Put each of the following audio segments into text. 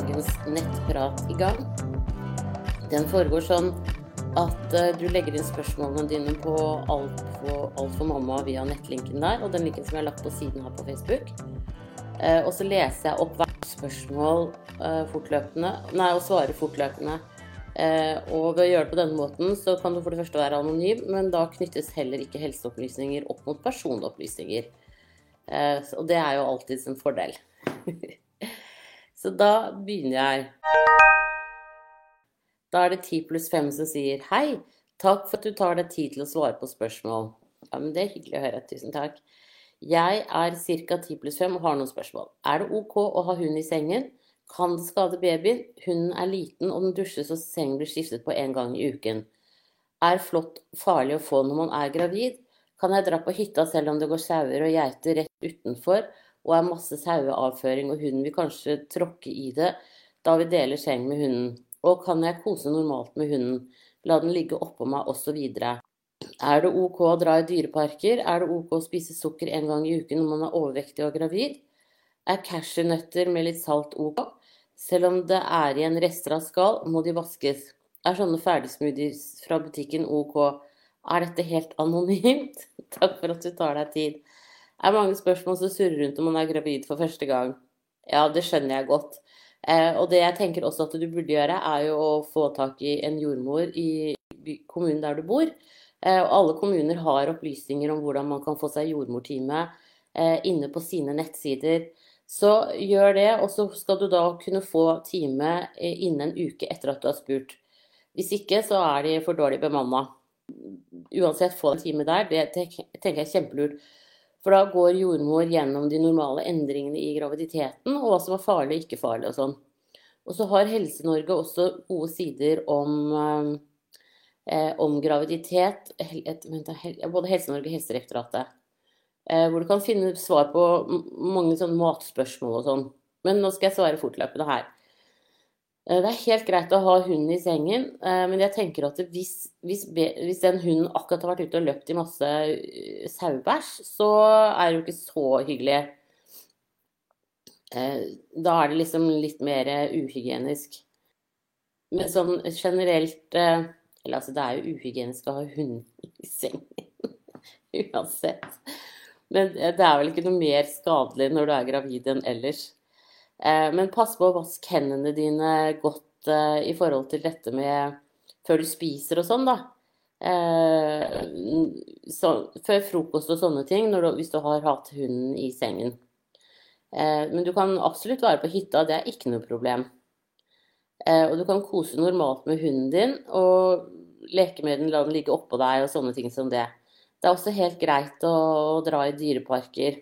dagens nettprat i gang. Den foregår sånn at eh, du legger inn spørsmålene dine på Alt for, alt for mamma via nettlinken der, og den linken som jeg har lagt på siden her på Facebook. Eh, og så leser jeg opp hvert spørsmål eh, fortløpende, nei, og svarer fortløpende. Og ved å gjøre det på denne måten, så kan du for det første være anonym, men da knyttes heller ikke helseopplysninger opp mot personopplysninger. Og det er jo alltids en fordel. så da begynner jeg. Da er det 10 pluss 5 som sier hei, takk for at du tar deg tid til å svare på spørsmål. Ja, men det er hyggelig å høre. Tusen takk. Jeg er ca. 10 pluss 5 og har noen spørsmål. Er det OK å ha hund i sengen? Kan det skade babyen? Hunden er liten, og den dusjes og sengen blir skiftet på én gang i uken. Er flått farlig å få når man er gravid? Kan jeg dra på hytta selv om det går sauer og geiter rett utenfor og er masse saueavføring og hunden vil kanskje tråkke i det da vi deler seng med hunden? Og kan jeg kose normalt med hunden? La den ligge oppå meg, osv. Er det OK å dra i dyreparker? Er det OK å spise sukker en gang i uken når man er overvektig og gravid? Er cashewnøtter med litt salt OK? Selv om det er igjen rester av skall, må de vaskes. Er sånne ferdigsmoothies fra butikken OK? Er dette helt anonymt? Takk for at du tar deg tid. Er mange spørsmål som surrer rundt om man er gravid for første gang. Ja, det skjønner jeg godt. Eh, og det jeg tenker også at du burde gjøre, er jo å få tak i en jordmor i kommunen der du bor. Eh, og alle kommuner har opplysninger om hvordan man kan få seg jordmortime eh, inne på sine nettsider. Så gjør det, og så skal du da kunne få time innen en uke etter at du har spurt. Hvis ikke, så er de for dårlig bemanna. Uansett, få en time der. Det tenker jeg er kjempelurt. For da går jordmor gjennom de normale endringene i graviditeten, og hva som er farlig og ikke farlig og sånn. Og så har Helse-Norge også gode sider om, eh, om graviditet, et, både Helse-Norge og Helsedirektoratet. Eh, hvor du kan finne svar på mange sånn matspørsmål og sånn. Men nå skal jeg svare fortløpende her. Eh, det er helt greit å ha hunden i sengen, eh, men jeg tenker at hvis, hvis, hvis den hunden akkurat har vært ute og løpt i masse eh, sauebæsj, så er det jo ikke så hyggelig. Da er det liksom litt mer uhygienisk. Men sånn generelt Eller altså, det er jo uhygienisk å ha hund i sengen. Uansett. Men det er vel ikke noe mer skadelig når du er gravid enn ellers. Eh, men pass på å vaske hendene dine godt eh, i forhold til dette med før du spiser og sånn, da. Eh, så, før frokost og sånne ting, du, hvis du har hatt hunden i sengen. Men du kan absolutt være på hytta, det er ikke noe problem. Og du kan kose normalt med hunden din, og leke med den, la den ligge oppå deg og sånne ting som det. Det er også helt greit å, dra i dyreparker.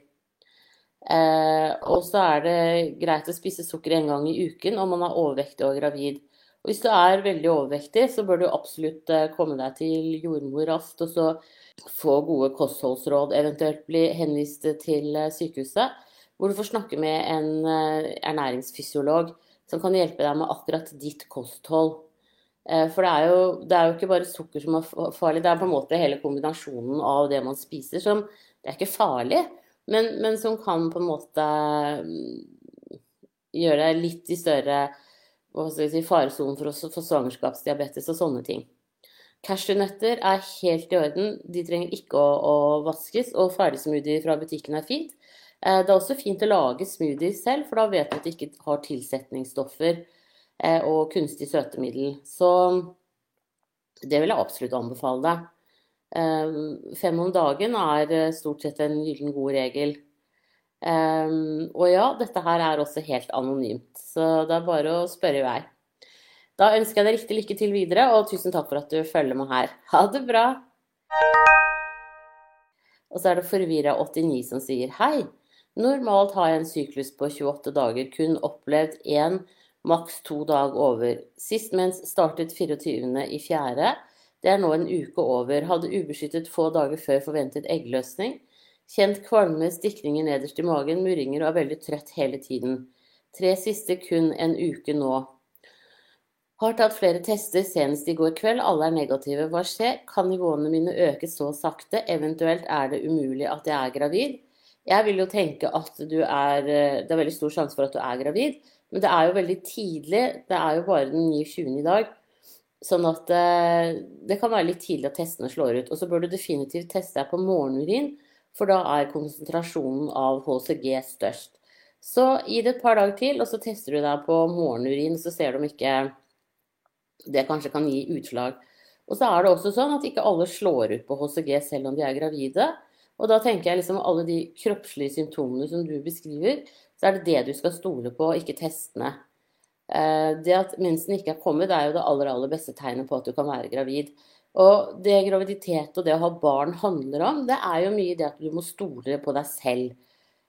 Eh, og så er det greit å spise sukker en gang i uken om man er overvektig og gravid. Og hvis du er veldig overvektig, så bør du absolutt eh, komme deg til jordmor raskt og så få gode kostholdsråd, eventuelt bli henvist til eh, sykehuset, hvor du får snakke med en eh, ernæringsfysiolog som kan hjelpe deg med akkurat ditt kosthold. For det er, jo, det er, jo, ikke bare sukker som er farlig, det er på en måte hele kombinasjonen av det man spiser som Det er ikke farlig, men, men, som kan på en måte mm, gjøre deg litt i større si, faresonen for å få svangerskapsdiabetes og sånne ting. Cashewnøtter er helt i orden, de trenger ikke å, å vaskes, og ferdigsmoothie fra butikken er fint. Eh, det er også fint å lage smoothie selv, for da vet du at det ikke har tilsetningsstoffer eh, og kunstig søtemiddel. Så det vil jeg absolutt anbefale deg. Ehm, fem om dagen er eh, stort sett en gyllen god regel. Ehm, og ja, dette her er også helt anonymt, så det er bare å spørre i vei. Da ønsker jeg deg riktig lykke til videre, og tusen takk for at du følger med her. Ha det bra! Og så er det Forvirra89 som sier hei. Normalt har jeg en syklus på 28 dager, kun opplevd én, maks to dag over. Sist mens startet 24. i fjerde det er nå en uke over. Hadde ubeskyttet få dager før forventet eggløsning. Kjent kvalme, stikninger nederst i magen, murringer og er veldig trøtt hele tiden. Tre siste kun en uke nå. Har tatt flere tester, senest i går kveld. Alle er negative. Hva skjer? Kan nivåene mine øke så sakte? Eventuelt er det umulig at jeg er gravid? Jeg vil jo tenke at du er Det er veldig stor sjanse for at du er gravid, Men det er jo veldig tidlig. Det er jo bare den 29. i dag. Sånn at eh, det kan være litt tidlig at testene slår ut. Og så bør du definitivt teste deg på morgenurin, for da er konsentrasjonen av HCG størst. Så gi det et par dager til, og så tester du deg på morgenurin, så ser du om ikke det kanskje kan gi utslag. Og så er det også sånn at ikke alle slår ut på HCG selv om de er gravide. Og da tenker jeg liksom alle de kroppslige symptomene som du beskriver, så er det det du skal stole på, ikke testene. Eh, det at mensen ikke er kommet, er jo det aller, aller beste tegnet på at du kan være gravid. Og det graviditet og det å ha barn handler om, det er jo mye det at du må stole på deg selv.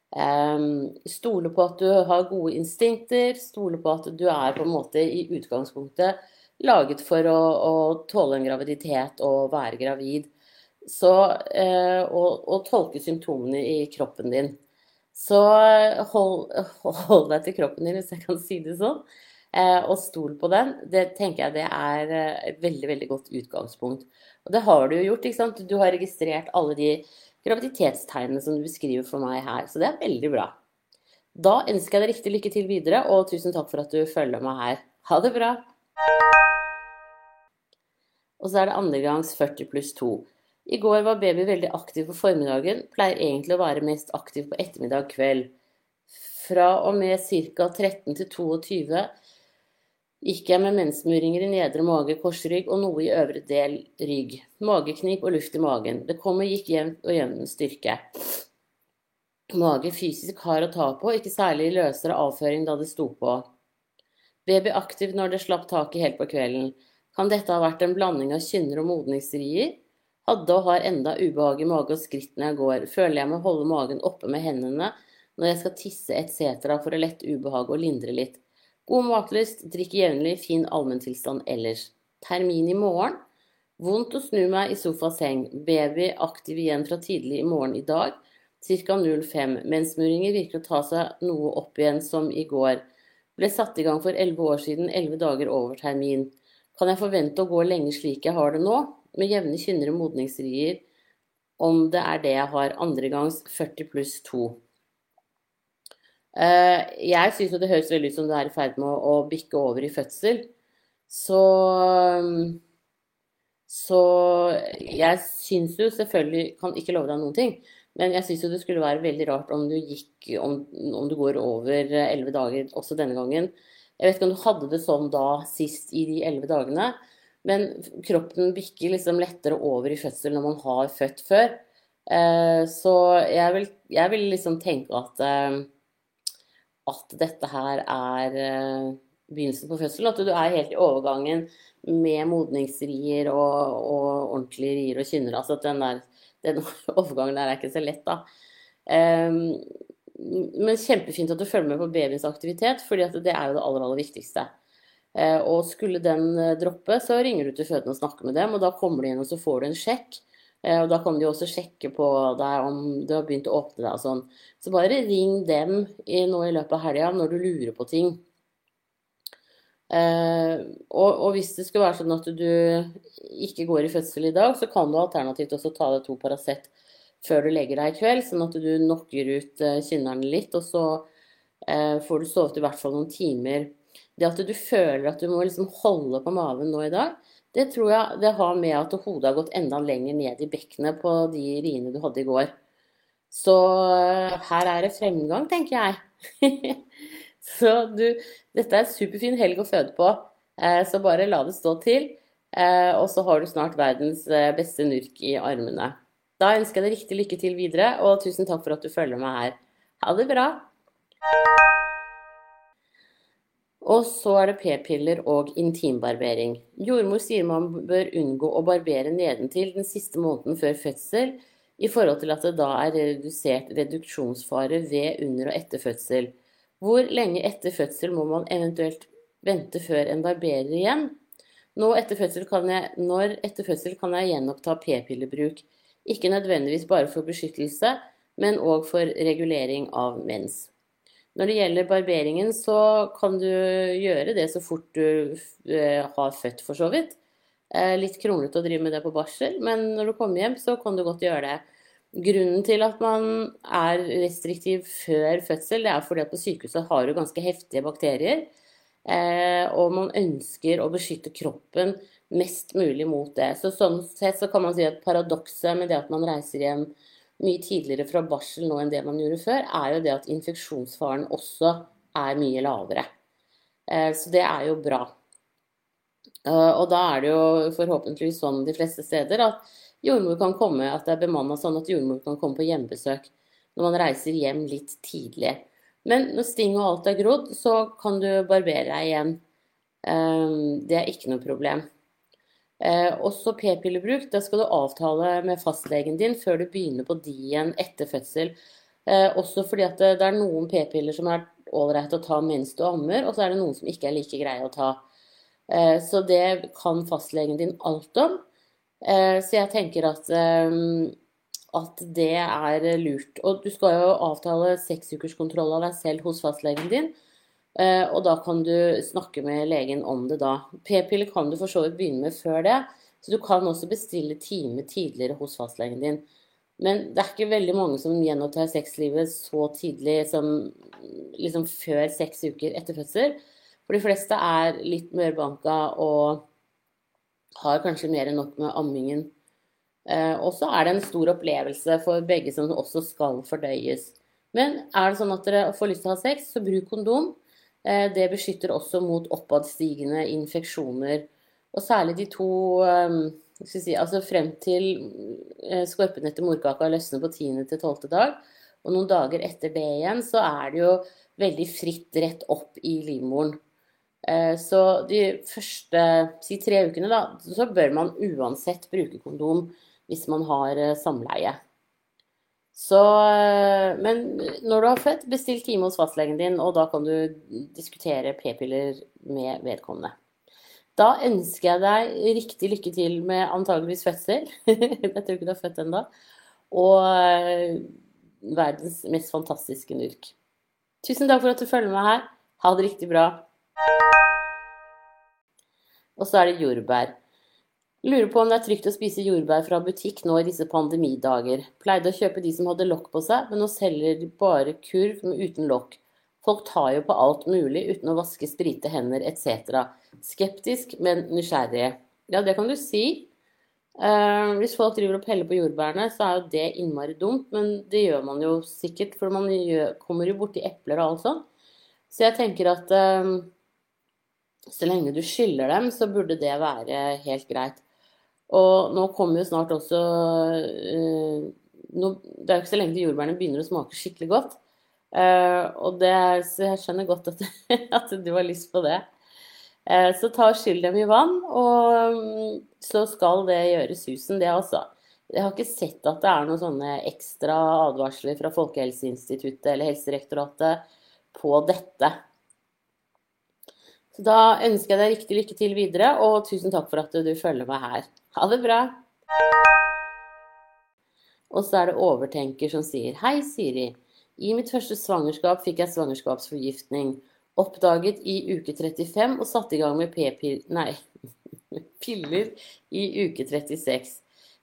Um, stole på at du har gode instinkter, stole på at du er på en måte i utgangspunktet laget for å, å tåle en graviditet og være gravid. Så, og, og, tolke symptomene i kroppen din. Så hold, hold, deg til kroppen din, hvis jeg kan si det sånn. Uh, og stol på den. Det tenker jeg det er et veldig, veldig godt utgangspunkt. Og det har du jo gjort. ikke sant? Du har registrert alle de graviditetstegnene som du beskriver for meg her. Så det er veldig bra. Da ønsker jeg deg riktig lykke til videre, og tusen takk for at du følger meg her. Ha det bra! Og så er det andre gangs 40 pluss 2. I går var baby veldig aktiv på formiddagen, pleier egentlig å være mest aktiv på ettermiddag kveld. Fra og med ca. 13 til 22 gikk jeg med mensmuringer i nedre mage, korsrygg og noe i øvre del rygg. Mageknip og luft i magen. Det kom og gikk jevnt og jevn styrke. Mage fysisk hard å ta på, ikke særlig løsere avføring da det sto på. Baby aktiv når det slapp taket helt på kvelden. Kan dette ha vært en blanding av kynner og modningsrier? Hadde og har enda ubehag i mage og skritt når jeg går. Føler jeg må holde magen oppe med hendene når jeg skal tisse etc. for å lette ubehaget og lindre litt. God matlyst, drikk jevnlig, fin allmenntilstand ellers. Termin i morgen. Vondt å snu meg i sofaseng. Baby aktiv igjen fra tidlig i morgen i dag. Ca. 05. Mensmuringer virker å ta seg noe opp igjen som i går. Ble satt i gang for 11 år siden, 11 dager over termin. Kan jeg forvente å gå lenge slik jeg har det nå, med jevne kynnere modningsrier, om det er det jeg har Andregangs 40 pluss 2? Eh, jeg syns jo det høres veldig ut som du er i ferd med å, bikke over i fødsel. Så Så jeg syns jo selvfølgelig Kan ikke love deg noen ting. Men jeg syns jo det skulle være veldig rart om du gikk om, om du går over elleve dager også denne gangen. Jeg vet ikke om du hadde det sånn da sist i de elleve dagene. Men kroppen bikker liksom lettere over i fødsel når man har født før. Eh, så jeg vil, jeg vil liksom tenke at eh, at dette her er eh, begynnelsen på fødsel. At du er helt i overgangen med modningsrier og, og ordentlige rier og kynner. Altså at den, der, den overgangen der er ikke så lett, da. Um, men kjempefint at du følger med på babyens aktivitet, fordi det er jo det aller, aller viktigste. Uh, og skulle den uh, droppe, så ringer du til fødende og snakker med dem, og da kommer du inn og så får du en sjekk. Uh, og da kan de også sjekke på deg om du har begynt å åpne deg og sånn. Så bare ring dem i, nå i løpet av helga når du lurer på ting. Eh, og, og, hvis det skulle være sånn at du ikke går i fødsel i dag, så kan du alternativt også ta deg to Paracet før du legger deg i kveld, sånn at du knocker ut eh, kynnerne litt, og så eh, får du sovet i hvert fall noen timer. Det at du føler at du må liksom holde på maven nå i dag, det tror jeg det har med at hodet har gått enda lenger ned i bekkenet på de riene du hadde i går. Så eh, her er det fremgang, tenker jeg. så du, dette er en superfin helg å føde på, eh, så bare la det stå til. Eh, og så har du snart verdens beste nurk i armene. Da ønsker jeg deg riktig lykke til videre, og tusen takk for at du følger meg her. Ha det bra! Og så er det p-piller og intimbarbering. Jordmor sier man bør unngå å barbere nedentil den siste måneden før fødsel, i forhold til at det da er redusert reduksjonsfare ved, under og etter fødsel. Hvor lenge etter fødsel må man eventuelt vente før en barberer igjen? Etter jeg, når etter fødsel kan jeg gjenoppta p-pillebruk. Ikke nødvendigvis bare for beskyttelse, men òg for regulering av mens. Når det gjelder barberingen, så kan du gjøre det så fort du eh, har født, for så vidt. Eh, litt kronglete å drive med det på barsel, men når du kommer hjem, så kan du godt gjøre det. Grunnen til at man er restriktiv før fødsel, det er fordi at på sykehuset har du ganske heftige bakterier. Eh, og man ønsker å beskytte kroppen mest mulig mot det. Så sånn sett så kan man si at paradokset med det at man reiser hjem mye tidligere fra barsel nå enn det man gjorde før, er jo det at infeksjonsfaren også er mye lavere. Eh, så det er jo bra. Eh, og da er det jo forhåpentligvis sånn de fleste steder at jordmor kan komme, at det er bemanna sånn at jordmor kan komme på hjemmebesøk når man reiser hjem litt tidlig. Men når sting og alt er grodd, så kan du barbere deg igjen. Eh, det er ikke noe problem. Eh, også p-pillebruk, Da skal du avtale med fastlegen din før du begynner på de igjen etter fødsel. Også fordi at det, er noen p-piller som er ålreit å ta mens du ammer, og så er det noen som ikke er like greie å ta. Så det kan fastlegen din alt om. Eh, så jeg tenker at, eh, at det er lurt. Og du skal jo avtale seksukerskontroll av deg selv hos fastlegen din. Eh, og da kan du snakke med legen om det da. P-piller kan du for så vidt begynne med før det. Så du kan også bestille time tidligere hos fastlegen din. Men det er ikke veldig mange som gjenopptar sexlivet så tidlig som liksom før seks uker etter fødsel. For de fleste er litt mørbanka og har kanskje mer enn nok med ammingen. Eh, og så er det en stor opplevelse for begge som også skal fordøyes. Men er det sånn at dere får lyst til å ha sex, så bruk kondom. Eh, det beskytter også mot oppadstigende infeksjoner. Og særlig de to eh, si, Altså frem til eh, skorpen etter morkaka løsner på 10. til 12. dag, og noen dager etter det igjen, så er det jo veldig fritt rett opp i livmoren. Eh, så de første si tre ukene, da, så bør man uansett bruke kondom hvis man har samleie. Så, eh, men når du har født, bestill time hos fastlegen din, og da kan du diskutere p-piller med vedkommende. Da ønsker jeg deg riktig lykke til med antageligvis fødsel. jeg tror ikke du har født ennå. Og verdens mest fantastiske nurk. Tusen takk for at du følger med her. Ha det riktig bra. Og så er det jordbær. Lurer på om det er trygt å spise jordbær fra butikk nå i disse pandemidager. Pleide å kjøpe de som hadde lokk på seg, men nå selger de bare kurv uten lokk. Folk tar jo på alt mulig uten å vaske, sprite hender etc. Skeptisk, men nysgjerrig. Ja, det kan du si. Uh, hvis folk driver og peller på jordbærene, så er jo det innmari dumt, men det gjør man jo sikkert, for man gjør, kommer jo borti epler og alt sånt. Så jeg tenker at uh, så lenge du skyller dem, så burde det være helt greit. Og nå kommer jo snart også uh, no, Det er jo ikke så lenge til jordbærene begynner å smake skikkelig godt. Uh, og det, så jeg skjønner godt at, at, du har lyst på det. Uh, så ta og skyll dem i vann, og um, så skal det gjøre susen, det altså. Jeg har ikke sett at det er noen sånne ekstra advarsler fra Folkehelseinstituttet eller Helsedirektoratet på dette. Så da ønsker jeg deg riktig lykke til videre, og tusen takk for at du følger meg her. Ha det bra! Og så er det overtenker som sier Hei, Siri. I mitt første svangerskap fikk jeg svangerskapsforgiftning. Oppdaget i uke 35 og satte i gang med p-piller Nei, piller i uke 36.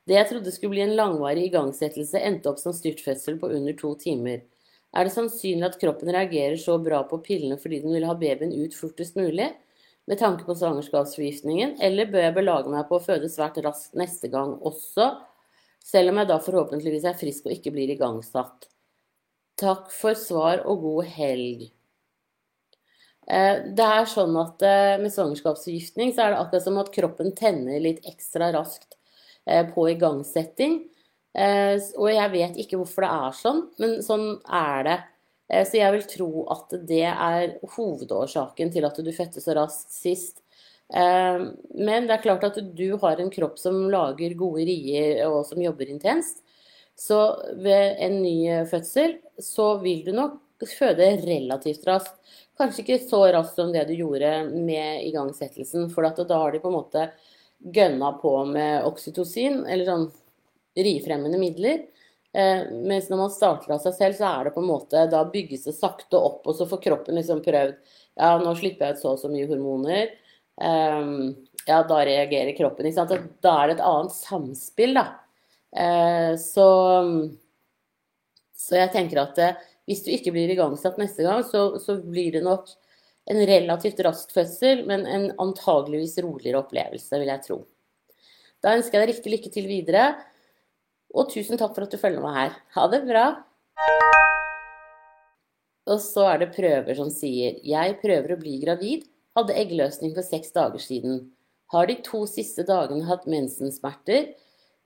Det jeg trodde skulle bli en langvarig igangsettelse, endte opp som styrtfødsel på under to timer. Er det sannsynlig at kroppen reagerer så bra på pillene fordi den vil ha babyen ut fortest mulig, med tanke på svangerskapsforgiftningen, eller bør jeg belage meg på å føde svært raskt neste gang også, selv om jeg da forhåpentligvis er frisk og ikke blir igangsatt? Takk for svar og god helg. Eh, det er sånn at eh, Med svangerskapsforgiftning så er det akkurat som at kroppen tenner litt ekstra raskt eh, på igangsetting. Og jeg vet ikke hvorfor det er sånn, men sånn er det. Eh, så jeg vil tro at det er hovedårsaken til at du fødte så raskt sist. Eh, men det er klart at du har en kropp som lager gode rier og som jobber intenst. Så ved en ny fødsel så vil du nok føde relativt raskt. Kanskje ikke så raskt som det du gjorde med igangsettelsen, for da har de på en måte gønna på med oksytocin, eller sånn rifremmende midler. Eh, mens når man starter av seg selv, så er det på en måte Da bygges det sakte opp, og så får kroppen liksom prøvd Ja, nå slipper jeg ut så og så mye hormoner. Eh, ja, da reagerer kroppen. Ikke sant? Da er det et annet samspill, da. Eh, så, så jeg tenker at eh, hvis du ikke blir igangsatt neste gang, så, så blir det nok en relativt rask fødsel, men en antageligvis roligere opplevelse, vil jeg tro. Da ønsker jeg deg riktig lykke til videre, og tusen takk for at du følger meg her. Ha det bra! Og så er det prøver som sier 'Jeg prøver å bli gravid. Hadde eggløsning for seks dager siden. Har de to siste dagene hatt mensensmerter,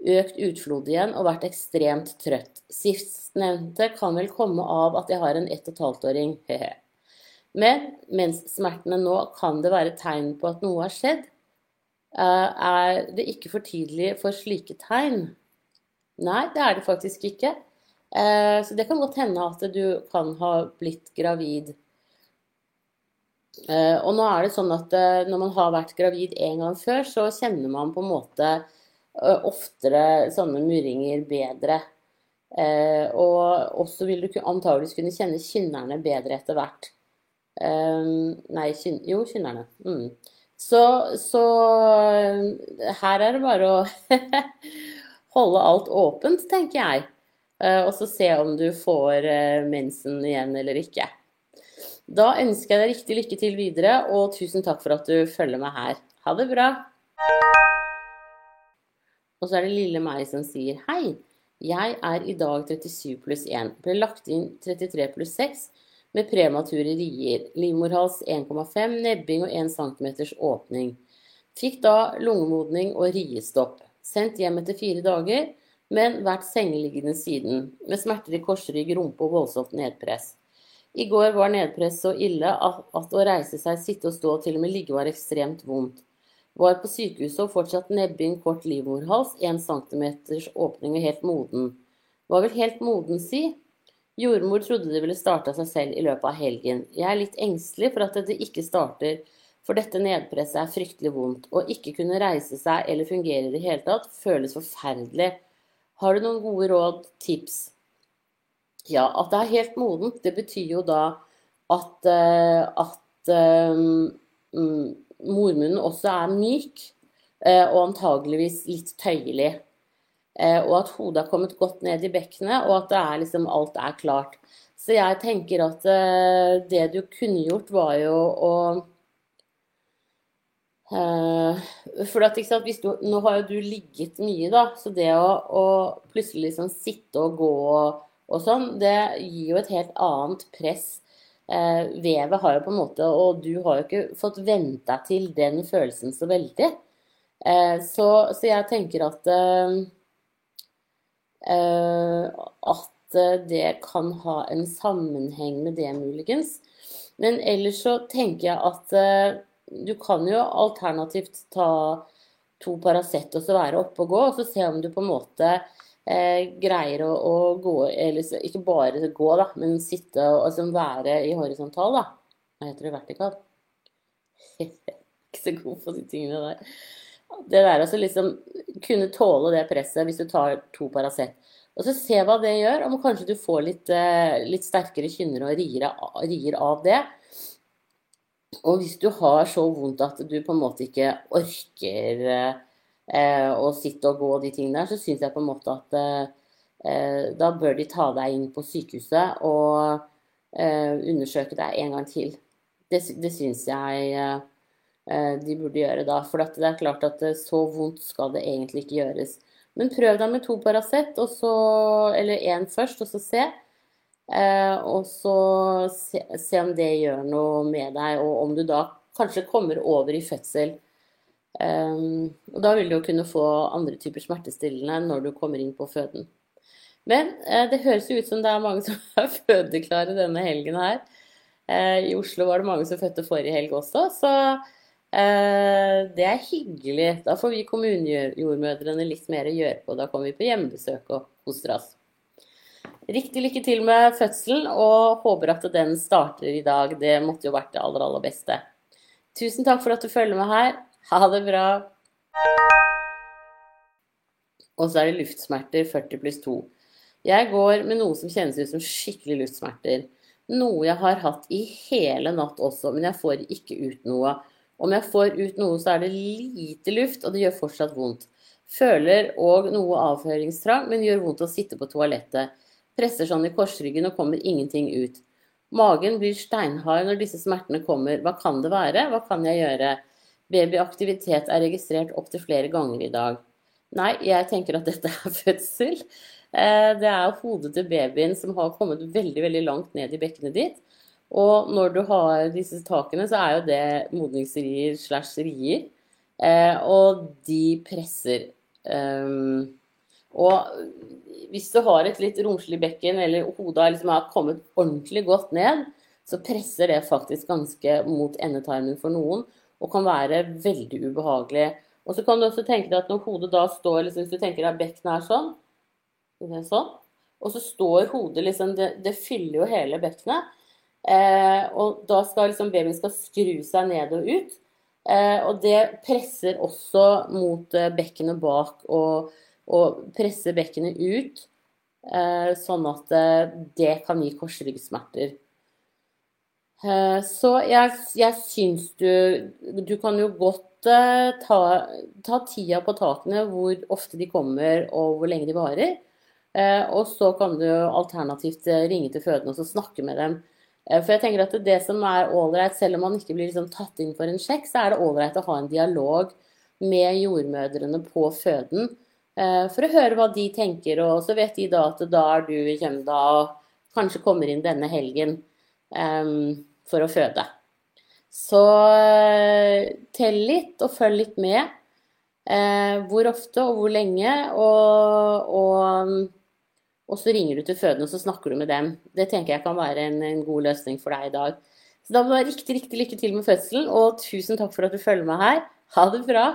økt utflod igjen og vært ekstremt trøtt. Sistnevnte kan vel komme av at jeg har en ett og et halvt åring, Men mens smertene nå kan det være tegn på at noe har skjedd. Eh, er det ikke for tidlig for slike tegn? Nei, det er det faktisk ikke. Eh, så det kan godt hende at du kan ha blitt gravid. Eh, og nå er det sånn at eh, når man har vært gravid en gang før, så kjenner man på en måte oftere sånne murringer bedre. Og også vil du antageligvis kunne kjenne kynnerne bedre etter hvert. Nei, kyn, jo, kynnerne. Mm. Så, så her er det bare å holde alt åpent, tenker jeg. Eh, og så se om du får eh, mensen igjen eller ikke. Da ønsker jeg deg riktig lykke til videre, og tusen takk for at du følger meg her. Ha det bra! Og så er det lille meg som sier hei. Jeg er i dag 37 pluss 1. Ble lagt inn 33 pluss 6 med premature rier. Livmorhals 1,5, nebbing og 1 cm åpning. Fikk da lungemodning og riestopp. Sendt hjem etter fire dager men vært sengeliggende siden, med smerter i korsrygg, rumpe og voldsomt nedpress. I går var nedpress så ille at å reise seg, sitte og stå og til og med ligge var ekstremt vondt. Var på sykehuset og fortsatt nebbing, kort livmorhals, 1 cm åpning og helt moden. Hva vil helt moden, si? Jordmor trodde det ville starte av seg selv i løpet av helgen. Jeg er litt engstelig for at det ikke starter, for dette nedpresset er fryktelig vondt. Å ikke kunne reise seg eller fungere i det hele tatt føles forferdelig. Har du noen gode råd, tips? Ja, at det er helt modent, det betyr jo da at, uh, at um, mormunnen også er myk, uh, og antageligvis litt tøyelig. Og at hodet har kommet godt ned i bekkenet, og at er liksom, alt er klart. Så jeg tenker at det du kunne gjort, var jo å for at, sant, du, Nå har jo du ligget mye, da, så det å, å plutselig liksom sitte og gå og, og, sånn, det gir jo et helt annet press. Uh, vevet har jo på en måte Og du har jo ikke fått vent deg til den følelsen så veldig. Uh, så, så, jeg tenker at At det kan ha en sammenheng med det, muligens. Men ellers så tenker jeg at du kan jo alternativt ta to Paracet og så være oppe og gå, og så se om du på en måte eh, greier å, å, gå Eller ikke bare gå, da, men sitte og altså, være i horisontal, da. Hva heter det? Vertikal? ikke så god på de tingene der. Det der altså liksom kunne tåle det presset hvis du tar to Paracet. Og så se hva det gjør, om kanskje du får litt, eh, litt sterkere kynner og rier, rier av det. Og hvis du har så vondt at du på en måte ikke orker eh, å sitte og gå de tingene der, så syns jeg på en måte at eh, da bør de ta deg inn på sykehuset og eh, undersøke deg en gang til. Det, det syns jeg eh, de burde gjøre da. For det er klart at eh, så vondt skal det egentlig ikke gjøres. Men prøv deg med to Paracet, eller én først, og så se. Eh, og så se, se, om det gjør noe med deg, og om du da kanskje kommer over i fødsel. Um, og da vil du jo kunne få andre typer smertestillende når du kommer inn på føden. Men eh, det høres jo ut som det er mange som er fødeklare denne helgen her. Eh, I Oslo var det mange som fødte forrige helg også, så eh, det er hyggelig. Da får vi kommunejordmødrene litt mer å gjøre på. Da kommer vi på hjemmebesøk og koser oss. Riktig lykke til med fødselen, og håper at den starter i dag. Det måtte jo vært det aller, aller beste. Tusen takk for at du følger med her. Ha det bra. Og så er det luftsmerter 40 pluss 2. Jeg går med noe som kjennes ut som skikkelig luftsmerter. Noe jeg har hatt i hele natt også, men jeg får ikke ut noe. Om jeg får ut noe, så er det lite luft, og det gjør fortsatt vondt. Føler og noe avføringstrang, men gjør vondt å sitte på toalettet. Presser sånn i korsryggen og kommer ingenting ut. Magen blir steinhard når disse smertene kommer. Hva kan det være? Hva kan jeg gjøre? Babyaktivitet er registrert opptil flere ganger i dag. Nei, jeg tenker at dette er fødsel. Eh, det er hodet til babyen som har kommet veldig, veldig langt ned i bekkenet ditt. Og når du har disse takene, så er jo det modningsrier slash rier. Eh, og de presser. Um, og hvis du har et litt romslig bekken, eller hodet liksom har kommet ordentlig godt ned, så presser det faktisk ganske mot endetarmen for noen, og kan være veldig ubehagelig. Og så kan du også tenke deg at når hodet da står liksom, Hvis du tenker at bekkenet er sånn, sånn, og så står hodet liksom Det, det fyller jo hele bekkenet. Eh, og da skal liksom babyen skal skru seg ned og ut. Eh, og det presser også mot eh, bekkenet bak og, og presse bekkenet ut. Eh, sånn at eh, det kan gi korsryggsmerter. Eh, så jeg, jeg syns du Du kan jo godt ta, ta, tida på takene, hvor ofte de kommer og hvor lenge de varer. Og så kan du alternativt ringe til fødende og snakke med dem for jeg tenker at det som er ålreit, selv om man ikke blir liksom tatt inn for en sjekk, så er det ålreit å ha en dialog med jordmødrene på føden. Eh, for å høre hva de tenker, og så vet de da at da er du i Kjømda og kanskje kommer inn denne helgen um, for å føde. Så uh, tell litt og følg litt med. Uh, hvor ofte og hvor lenge. Og, og og så ringer du til fødende og så snakker du med dem. Det tenker jeg kan være en, en god løsning for deg i dag. Så da må du ha riktig, riktig lykke til med fødselen, og tusen takk for at du følger med her. Ha det bra.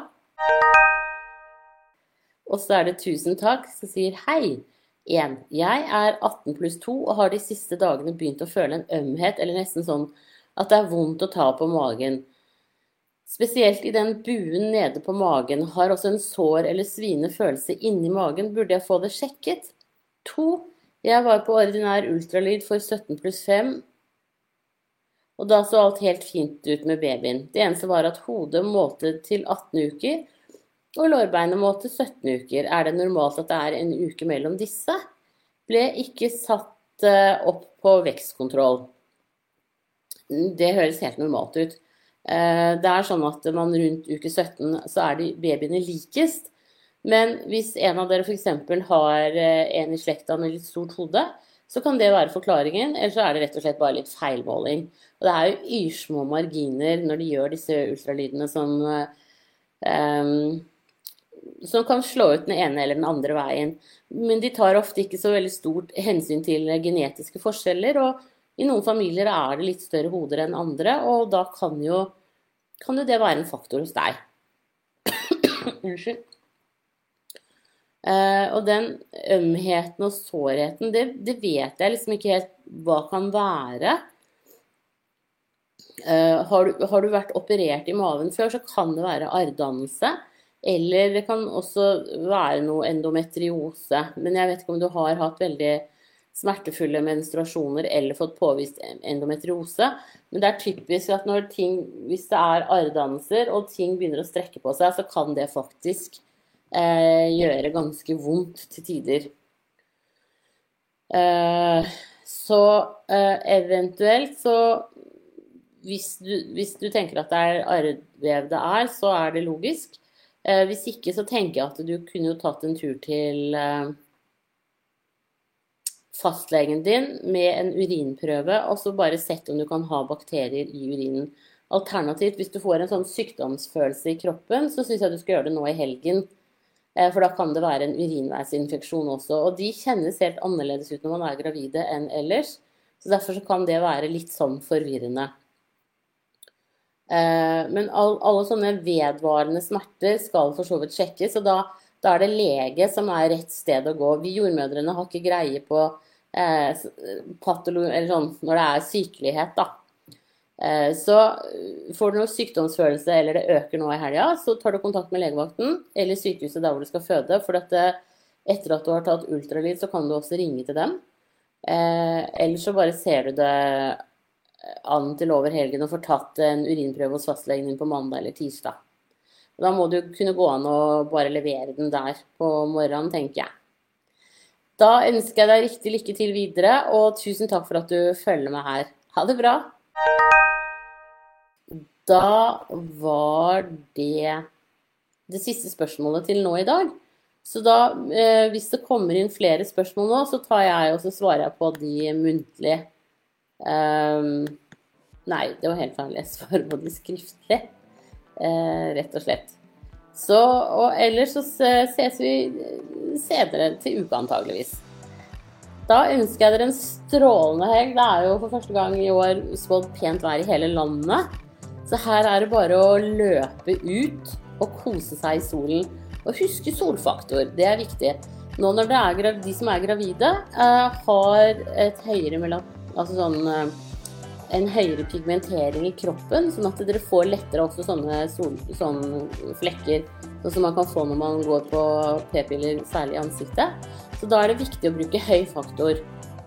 Og så er det tusen takk som sier hei. 1. Jeg er 18 pluss 2 og har de siste dagene begynt å føle en ømhet, eller nesten sånn at det er vondt å ta på magen. Spesielt i den buen nede på magen. Har også en sår eller sviende følelse inni magen. Burde jeg få det sjekket? 2. jeg var på ordinær ultralyd for 17 pluss 5, og da så alt helt fint ut med babyen. Det eneste var at hodet målte til 18 uker, og lårbeinet målte 17 uker. Er det normalt at det er en uke mellom disse? Ble ikke satt eh, opp på vekstkontroll. Det høres helt normalt ut. Eh, det er sånn at man rundt uke 17 så er de babyene likest. Men hvis en av dere f.eks. har eh, en i slekta med litt stort hode, så kan det være forklaringen, eller så er det rett og slett bare litt feilmåling. Og det er jo yrsmå marginer når de gjør disse ultralydene som um, som kan slå ut den ene eller den andre veien. Men de tar ofte ikke så veldig stort hensyn til genetiske forskjeller. Og i noen familier er det litt større hoder enn andre, og da kan jo, kan jo det være en faktor hos deg. Unnskyld. Uh, og den ømheten og sårheten, det, det, vet jeg liksom ikke helt hva kan være. Uh, har, du, har, du, vært operert i maven før, så kan det være arrdannelse. Eller det kan også være noe endometriose. Men jeg vet ikke om du har hatt veldig smertefulle menstruasjoner eller fått påvist endometriose. Men det er typisk at når ting, hvis det er arrdannelser og ting begynner å strekke på seg, så kan det faktisk eh, gjøre ganske vondt til tider. Eh, så eh, eventuelt så hvis du, hvis du, tenker at det er arrvev det er, så er det logisk. Eh, hvis ikke så tenker jeg at du kunne jo tatt en tur til eh, fastlegen din med en urinprøve, og så bare sett om du kan ha bakterier i urinen. Alternativt, hvis du får en sånn sykdomsfølelse i kroppen, så syns jeg du skal gjøre det nå i helgen. Eh, for da kan det være en urinveisinfeksjon også. Og de kjennes helt annerledes ut når man er gravide enn ellers. Så derfor så kan det være litt sånn forvirrende. Eh, men alle sånne vedvarende smerter skal for så vidt sjekkes, og da, da, er det lege som er rett sted å gå. Vi jordmødrene har ikke greie på eh, sånn, når det er sykelighet, da. Eh, så eh, får du noe sykdomsfølelse eller det øker nå i helga, så tar du kontakt med legevakten eller sykehuset der hvor du skal føde. For dette, etter at du har tatt ultralyd, så kan du også ringe til dem. Eh, eller så bare ser du det an til over helgen og får tatt en urinprøve hos fastlegen din på mandag eller tirsdag. Da må jo kunne gå an å bare levere den der på morgenen, tenker jeg. Da ønsker jeg deg riktig lykke til videre, og tusen takk for at du følger med her. Ha det bra. Da var det det siste spørsmålet til nå i dag. Så da, eh, hvis det kommer inn flere spørsmål nå, så tar jeg og så svarer jeg på de muntlig. Um, nei, det var helt svarer både skriftlig, uh, rett og slett. Så, og ellers så ses vi senere til uka, antageligvis. Da ønsker jeg dere en strålende helg. Det er jo for første gang i år spådd pent vær i hele landet. Så her er det bare å løpe ut og kose seg i solen. Og huske solfaktor, det er viktig. Nå når er, de som er gravide, eh, har et høyere altså sånn, eh, en høyere pigmentering i kroppen, sånn at dere får lettere også sånne, sol, sånne flekker. Sånn som man kan få når man går på p-piller, særlig i ansiktet. Så da er det viktig å bruke høy faktor.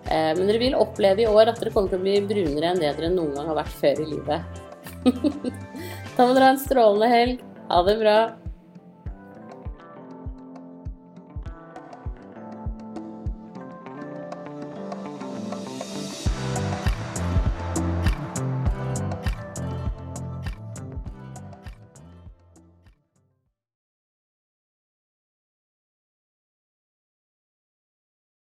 Eh, men dere vil oppleve i år at dere kommer til å bli brunere enn det dere noen gang har vært før i livet. da må dere ha en strålende helg. Ha det bra.